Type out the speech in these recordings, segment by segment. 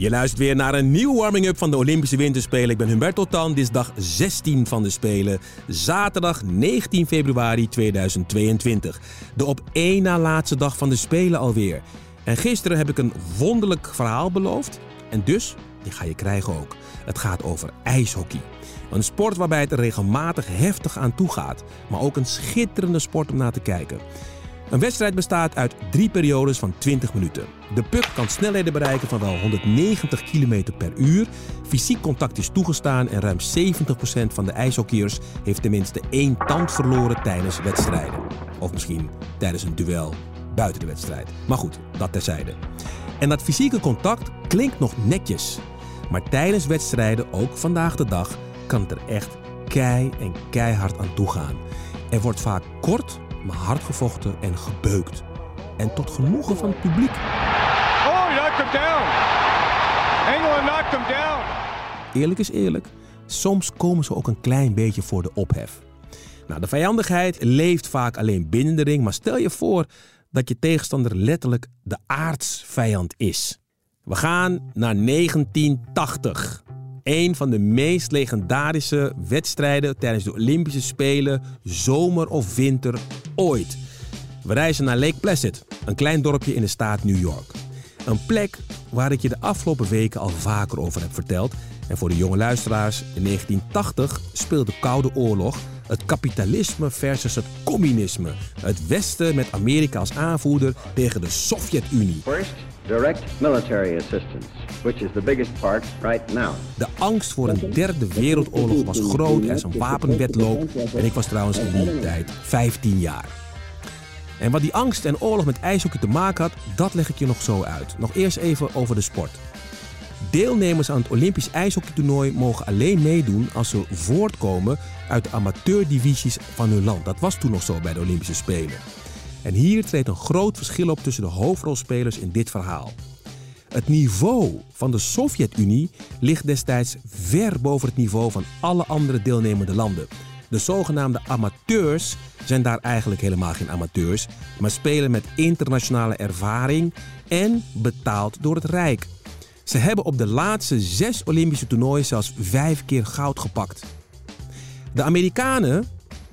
Je luistert weer naar een nieuwe warming-up van de Olympische Winterspelen. Ik ben Humberto Tan. Dit is dag 16 van de Spelen. Zaterdag 19 februari 2022. De op één na laatste dag van de Spelen alweer. En gisteren heb ik een wonderlijk verhaal beloofd. En dus, die ga je krijgen ook. Het gaat over ijshockey. Een sport waarbij het regelmatig heftig aan toe gaat. Maar ook een schitterende sport om naar te kijken. Een wedstrijd bestaat uit drie periodes van 20 minuten. De puck kan snelheden bereiken van wel 190 km per uur. Fysiek contact is toegestaan en ruim 70% van de ijshockeyers heeft tenminste één tand verloren tijdens wedstrijden. Of misschien tijdens een duel buiten de wedstrijd. Maar goed, dat terzijde. En dat fysieke contact klinkt nog netjes. Maar tijdens wedstrijden, ook vandaag de dag, kan het er echt kei en keihard aan toe gaan. Er wordt vaak kort, maar hard gevochten en gebeukt. En tot genoegen van het publiek. Oh, he knocked him down. England knocked him down. Eerlijk is eerlijk, soms komen ze ook een klein beetje voor de ophef. Nou, de vijandigheid leeft vaak alleen binnen de ring, maar stel je voor dat je tegenstander letterlijk de aardsvijand is. We gaan naar 1980. Een van de meest legendarische wedstrijden tijdens de Olympische Spelen, zomer of winter, ooit. We reizen naar Lake Placid, een klein dorpje in de staat New York. Een plek waar ik je de afgelopen weken al vaker over heb verteld. En voor de jonge luisteraars, in 1980 speelde de Koude Oorlog. Het kapitalisme versus het communisme. Het Westen met Amerika als aanvoerder tegen de Sovjet-Unie. Direct military assistance, which is the biggest part right now. De angst voor een derde wereldoorlog was groot. Er is een wapenwetloop. En ik was trouwens in die tijd 15 jaar. En wat die angst en oorlog met ijshockey te maken had, dat leg ik je nog zo uit. Nog eerst even over de sport. Deelnemers aan het Olympisch ijshockeytoernooi mogen alleen meedoen als ze voortkomen uit de amateurdivisies van hun land. Dat was toen nog zo bij de Olympische Spelen. En hier treedt een groot verschil op tussen de hoofdrolspelers in dit verhaal. Het niveau van de Sovjet-Unie ligt destijds ver boven het niveau van alle andere deelnemende landen. De zogenaamde amateurs zijn daar eigenlijk helemaal geen amateurs, maar spelen met internationale ervaring en betaald door het Rijk. Ze hebben op de laatste zes Olympische toernooien zelfs vijf keer goud gepakt. De Amerikanen,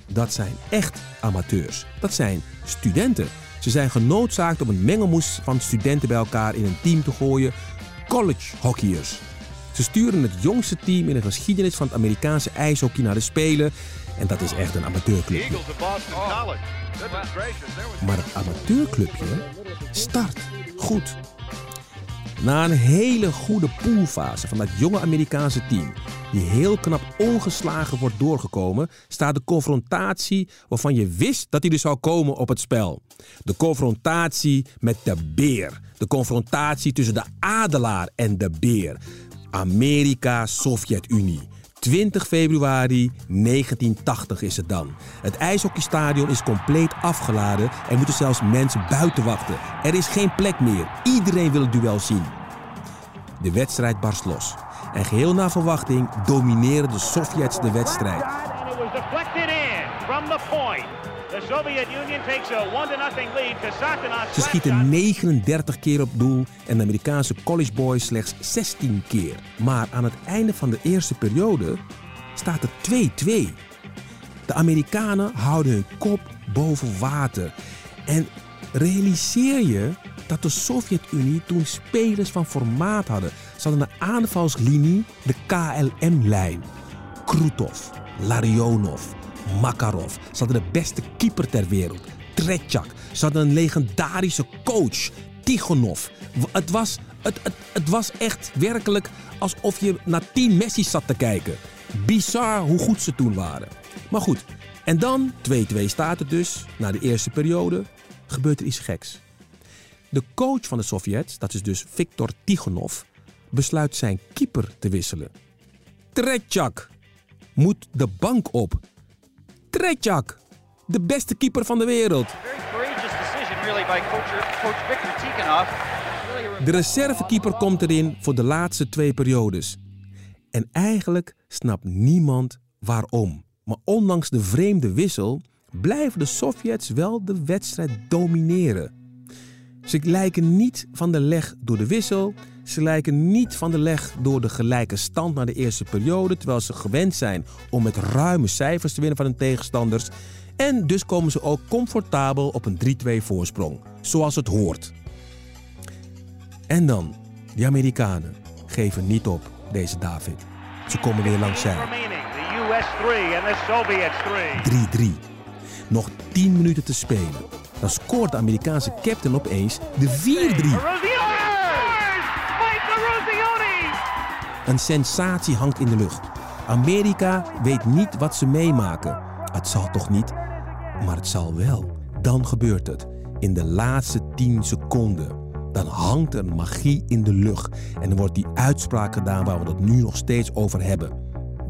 dat zijn echt amateurs. Dat zijn studenten. Ze zijn genoodzaakt om een mengelmoes van studenten bij elkaar in een team te gooien. College hockeyers. Ze sturen het jongste team in de geschiedenis van het Amerikaanse ijshockey naar de Spelen. En dat is echt een amateurclubje. Was Maar het amateurclubje start goed. Na een hele goede poolfase van dat jonge Amerikaanse team, die heel knap ongeslagen wordt doorgekomen, staat de confrontatie waarvan je wist dat die er zou komen op het spel. De confrontatie met de beer. De confrontatie tussen de adelaar en de beer. Amerika-Sovjet-Unie. 20 februari 1980 is het dan. Het ijshockeystadion is compleet afgeladen en moeten zelfs mensen buiten wachten. Er is geen plek meer. Iedereen wil het duel zien. De wedstrijd barst los. En geheel naar verwachting domineren de Sovjets de wedstrijd. and it was deflected in from the point. The Soviet Union takes a 1 to nothing lead. Kazakhstan Ze schieten 39 keer op doel en de Amerikaanse college boys slechts 16 keer. Maar aan het einde van de eerste periode staat het 2-2. De Amerikanen houden hun kop boven water. En realiseer je dat de Sovjet-Unie toen spelers van formaat hadden. Ze hadden een aanvalslinie, de KLM-lijn. Krutov, Larionov, Makarov. Ze hadden de beste keeper ter wereld, Tretjak. Ze hadden een legendarische coach, Tigonov. W- Het was, het, het, het was echt werkelijk alsof je naar 10 Messi's zat te kijken. Bizar hoe goed ze toen waren. Maar goed, en dan 2-2 staat het dus. Na de eerste periode gebeurt er iets geks. De coach van de Sovjets, dat is dus Viktor Tigonov, besluit zijn keeper te wisselen. Tretjak moet de bank op. Tretjak, de beste keeper van de wereld. Tikhonov. De reservekeeper komt erin voor de laatste twee periodes. En eigenlijk snapt niemand waarom. Maar ondanks de vreemde wissel blijven de Sovjets wel de wedstrijd domineren. Ze lijken niet van de leg door de wissel. Ze lijken niet van de leg door de gelijke stand na de eerste periode. Terwijl ze gewend zijn om met ruime cijfers te winnen van hun tegenstanders. En dus komen ze ook comfortabel op een 3-2 voorsprong. Zoals het hoort. En dan, die Amerikanen geven niet op, deze David. Ze komen weer langs zij. remaining. The U.S. 3 and the Soviets 3. 3-3. Nog 10 minuten te spelen. Dan scoort de Amerikaanse captain opeens de 4-3. Erozione! Mike Erozione! Een sensatie hangt in de lucht. Amerika weet niet wat ze meemaken. Het zal toch niet, maar het zal wel. Dan gebeurt het. In de laatste 10 seconden. Dan hangt er magie in de lucht. En dan wordt die uitspraak gedaan waar we het nu nog steeds over hebben.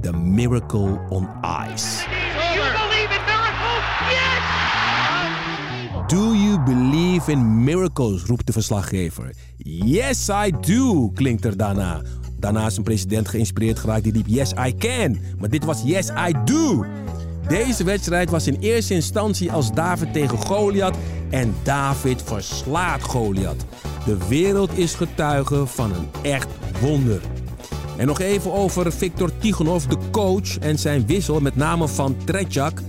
The miracle on ice. Do you believe in miracles? roept de verslaggever. Yes, I do, klinkt er daarna. Daarna is een president geïnspireerd geraakt die riep Yes, I can. Maar dit was Yes, I do. Deze wedstrijd was in eerste instantie als David tegen Goliath en David verslaat Goliath. De wereld is getuige van een echt wonder. En nog even over Viktor Tigonov, de coach en zijn wissel met name van Tretjak.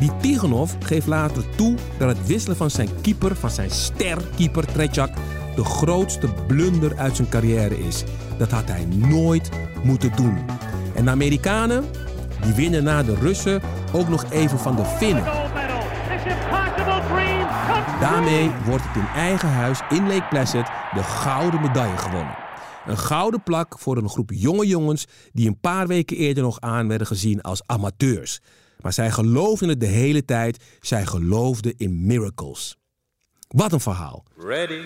Die Tigonov geeft later toe dat het wisselen van zijn keeper, van zijn sterkeeper Tretjak, de grootste blunder uit zijn carrière is. Dat had hij nooit moeten doen. En de Amerikanen, die winnen na de Russen ook nog even van de Finnen. Daarmee wordt het in eigen huis in Lake Placid de gouden medaille gewonnen. Een gouden plak voor een groep jonge jongens die een paar weken eerder nog aan werden gezien als amateurs. Maar zij geloofden het de hele tijd. Zij geloofden in miracles. Wat een verhaal. Ready.